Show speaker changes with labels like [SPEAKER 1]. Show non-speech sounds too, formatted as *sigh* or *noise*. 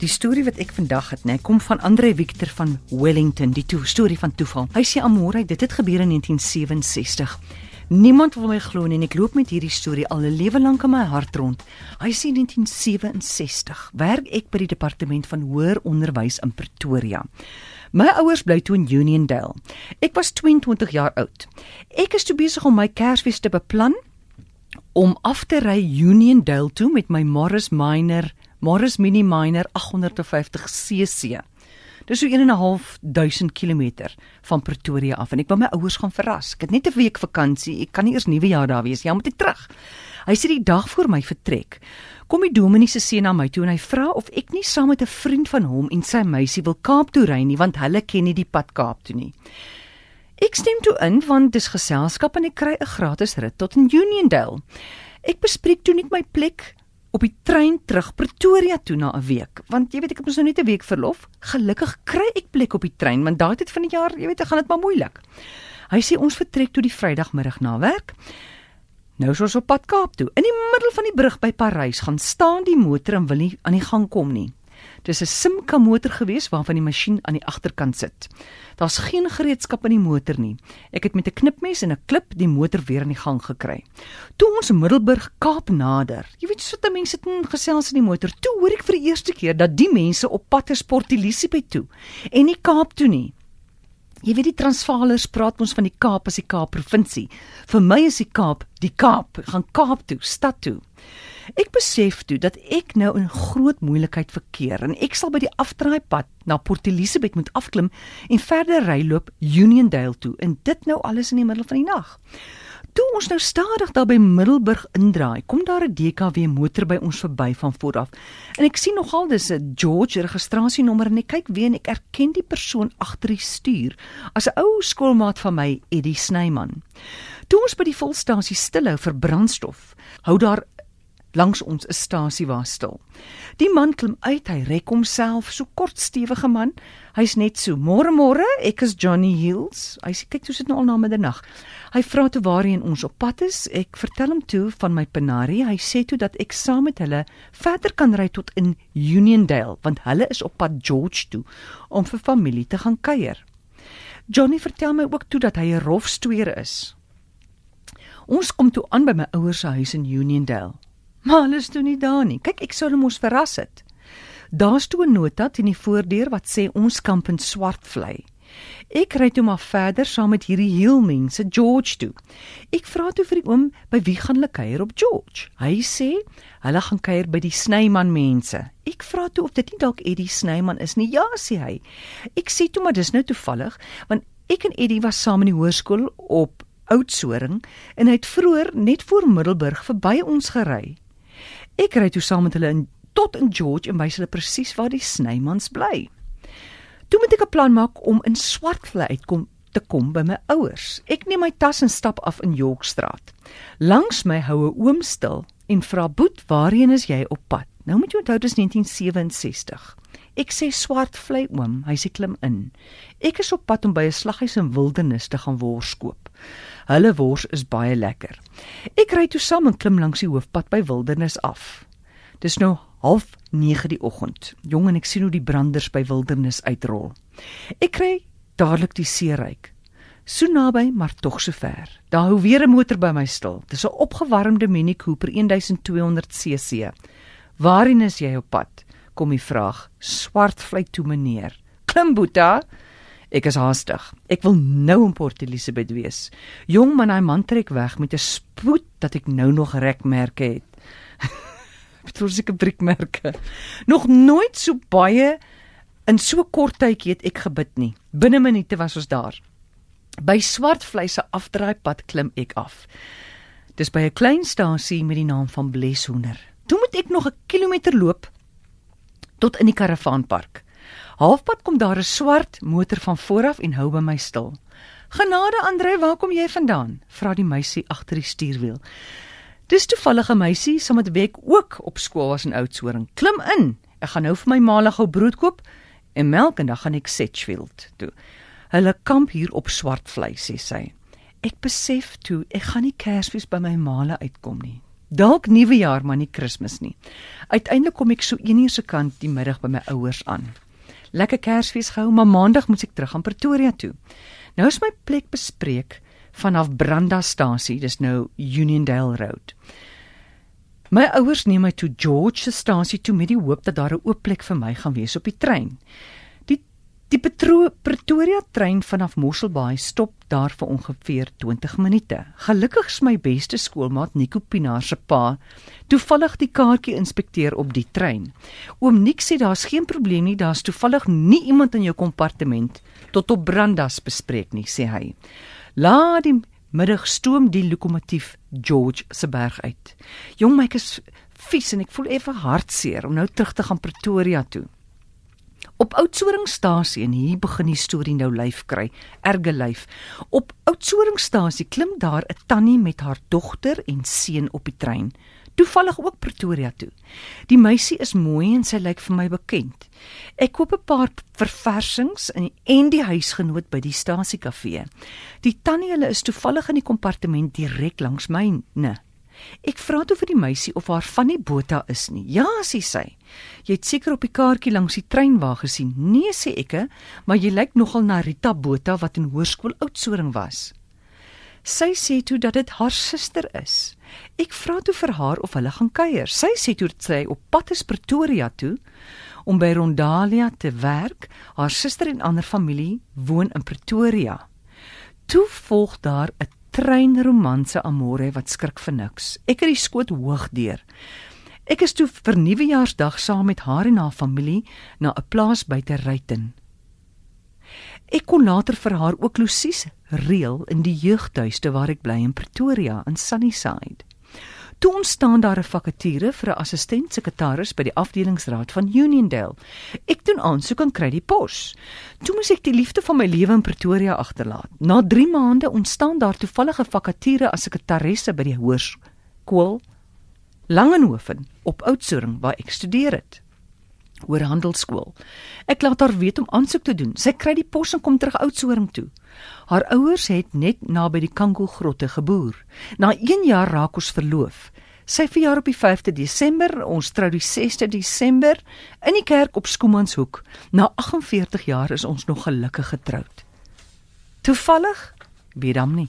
[SPEAKER 1] Die storie wat ek vandag het, nê, kom van Andre Victor van Wellington, die toe storie van toeval. Hy sê amore, dit het gebeur in 1967. Niemand wil my glo nie en ek loop met hierdie storie al 'n lewe lank in my hart rond. Hy sê 1967 werk ek by die departement van hoër onderwys in Pretoria. My ouers bly toe in Uniondale. Ek was 22 jaar oud. Ek is toe besig om my Kersfees te beplan om af te ry Uniondale toe met my Morris Minor Morris Mini Minor 850 cc. Dis so 1 en 'n half duisend kilometer van Pretoria af en ek wou my ouers gaan verras. Ek het net 'n week vakansie. Ek kan nie eers nuwe jaar daar wees. Ja, moet ek terug. Hy sê die dag voor my vertrek, kom die dominee se seun na my toe en hy vra of ek nie saam met 'n vriend van hom en sy meisie wil Kaap toe ry nie want hulle ken nie die pad Kaap toe nie. Ek stem toe in want dis geselskap en ek kry 'n gratis rit tot in Uniondale. Ek bespreek toe net my plek op die trein terug Pretoria toe na 'n week. Want jy weet ek het mos nou net 'n week verlof. Gelukkig kry ek plek op die trein want daai tyd van die jaar jy weet gaan dit maar moeilik. Hy sê ons vertrek toe die vrydagmiddag na werk. Nou is ons op pad Kaap toe. In die middel van die brug by Parys gaan staan die motor en wil nie aan die gang kom nie Dis 'n Simca motor gewees waarvan die masjien aan die agterkant sit. Daar's geen gereedskap in die motor nie. Ek het met 'n knipmes en 'n klip die motor weer aan die gang gekry. Toe ons Middelburg Kaap nader, jy weet so dat mense sit en gesels in die motor. Toe hoor ek vir die eerste keer dat die mense op pad is Port Elizabeth toe en nie Kaap toe nie. Jy weet die Transvaalers praat ons van die Kaap as die Kaap provinsie. Vir my is die Kaap die Kaap, gaan Kaap toe, stad toe. Ek besef toe dat ek nou in groot moeilikheid verkeer en ek sal by die afdraaipad na Port Elizabeth moet afklim en verder ryloop Uniondale toe en dit nou alles in die middel van die nag. Toe ons nou stadig daar by Middelburg indraai, kom daar 'n DKW motor by ons verby van voor af. En ek sien nogal dis 'n George registrasienommer en ek kyk weer en ek erken die persoon agter die stuur as 'n ou skoolmaat van my, Eddie Snyman. Toe ons by die volstasie stilhou vir brandstof, hou daar langs ons 'n stasie waar stil. Die man klim uit, hy rek homself, so kort stewige man. Hy's net so: "Môre môre, ek is Johnny Hills." Hy sê: "Kyk, hoe sit nou al na middernag." Hy vra toe waarheen ons op pad is. Ek vertel hom toe van my Panari. Hy sê toe dat ek saam met hulle verder kan ry tot in Uniondale, want hulle is op pad George toe om vir familie te gaan kuier. Johnny vertel my ook toe dat hy 'n rofstoer is. Ons kom toe aan by my ouers se huis in Uniondale. Maar hulle is toe nie daar nie. Kyk, ek sou hulle mos verras het. Daar's toe 'n nota teen die voordeur wat sê ons kamp in Swartvlei. Ek ry toe maar verder saam met hierdie heel mense George toe. Ek vra toe vir die oom by wie gaan hulle kuier op George. Hy sê hulle gaan kuier by die Snyman mense. Ek vra toe of dit nie dalk Eddie Snyman is nie. Ja, sê hy. Ek sê toe maar dis nou toevallig want ek en Eddie was saam in die hoërskool op Oudtshoorn en hy het vroeër net voor Middelburg verby ons gery. Ek ry toe saam met hulle in tot in George en wys hulle presies waar die Snymans bly. Toe moet ek 'n plan maak om in Swartvlei uitkom te kom by my ouers. Ek neem my tas en stap af in Yorkstraat. Langs my hou 'n oom stil en vra Boet, "Waarheen is jy op pad?" Nou moet jy onthou dis 1967. Ek sê Swartvlei oom, hy sê klim in. Ek is op pad om by 'n slaghuis in Wildernis te gaan wors koop. Hulle wors is baie lekker. Ek ry toe saam en klim langs die hoofpad by Wildernis af. Dis nou half 9 die oggend. Jong en ek sien hoe die branders by Wildernis uitrol. Ek kry dadelik die seeryk. So naby, maar tog so ver. Daar hou weer 'n motor by my stil. Dis 'n opgewarmde Mini Cooper 1200 cc. Waarheen is jy op pad? Kom die vraag. Swartvlei toe meneer. Klim Boeta. Ek is haastig. Ek wil nou in Port Elizabeth wees. Jong man, hy man trek weg met 'n spoed dat ek nou nog rekmerke het. *laughs* Betrou seker briekmerke. Nog nooit so baie in so kort tydjie het ek gebid nie. Binne minute was ons daar. By Swartvleise afdraaipad klim ek af. Dis by 'n klein stasie met die naam van Bleshoender. Toe moet ek nog 'n kilometer loop tot in die karavaanpark. Halfpad kom daar 'n swart motor van vooraf en hou by my stil. "Genade Andre, waar kom jy vandaan?" vra die meisie agter die stuurwiel. Dis toevallige meisie saam met wie ek ook op skool was in Oudtshoorn. Klim in. Ek gaan nou vir my maalig gou brood koop en melk en dan gaan ek Sedgefield toe. Hulle kamp hier op Swartvlei, sê sy. Ek besef toe ek gaan nie Kersfees by my maale uitkom nie. Dalk nuwe jaar, maar nie Kersfees nie. Uiteindelik kom ek so 1 uur se kant die middag by my ouers aan. Lekker Kersfees gehou, maar Maandag moet ek terug aan Pretoria toe. Nou is my plek bespreek vanaf Brandastasie, dis nou Uniondale Road. My ouers neem my toe George se stasie toe met die hoop dat daar 'n oop plek vir my gaan wees op die trein. Die Petro Pretoria trein vanaf Mosselbaai stop daar vir ongeveer 20 minute. Gelukkig is my beste skoolmaat Nico Pinaar se pa toevallig die kaartjie inspekteer op die trein. Oom Nik sê daar's geen probleem nie, daar's toevallig nie iemand in jou kompartement tot op Brandas bespreek nie, sê hy. Laat die middag stoom die lokomotief George se berg uit. Jong my is vies en ek voel effe hartseer om nou terug te gaan Pretoria toe. Op Oudtshoornstasie en hier begin die storie nou lyf kry, erge lyf. Op Oudtshoornstasie klim daar 'n tannie met haar dogter en seun op die trein toevallig ook Pretoria toe. Die meisie is mooi en sy lyk vir my bekend. Ek koop 'n paar verversings in en die huisgenoot by die stasiekafee. Die tannie hulle is toevallig in die kompartement direk langs my, ne. Ek vra toe vir die meisie of haar van die Botha is nie. Ja, sê sy. Jy het seker op die kaartjie langs die treinwa gesien. Nee, sê ek, maar jy lyk nogal na Rita Botha wat in hoërskool Oudtshoorn was. Sy sê toe dat dit haar suster is. Ek vra toe vir haar of hulle gaan kuier. Sy sê toe sy op pad is Pretoria toe om by Rondalia te werk. Haar suster en ander familie woon in Pretoria. Toe volg daar 'n treinromanse amore wat skrik vir niks. Ek het die skoot hoog deur. Ek is toe vir Nuwejaarsdag saam met haar en haar familie na 'n plaas buite Ryten. Ek kon later vir haar ook Lucies reël in die jeugtuiste waar ek bly in Pretoria in Sunnyside. Toe ontstaan daar 'n vakature vir 'n assistent sekretaris by die afdelingsraad van Uniondale. Ek doen aansoek en kry die pos. Toe moes ek die liefde van my lewe in Pretoria agterlaat. Na 3 maande ontstaan daar toevallige vakature as sekretaresse by die hoërskool Langenhoven op Oudtshoorn waar ek studeer het oor handelsskool. Ek laat haar weet om aansoek te doen. Sy kry die pos en kom terug Oudtshoorn toe. Haar ouers het net naby die Kango grotte geboer. Na 1 jaar raak ons verloof. Sy verjaar op die 5de Desember, ons trou die 6de Desember in die kerk op Skoomanshoek. Na 48 jaar is ons nog gelukkig getroud. Toevallig? Weet hom nie.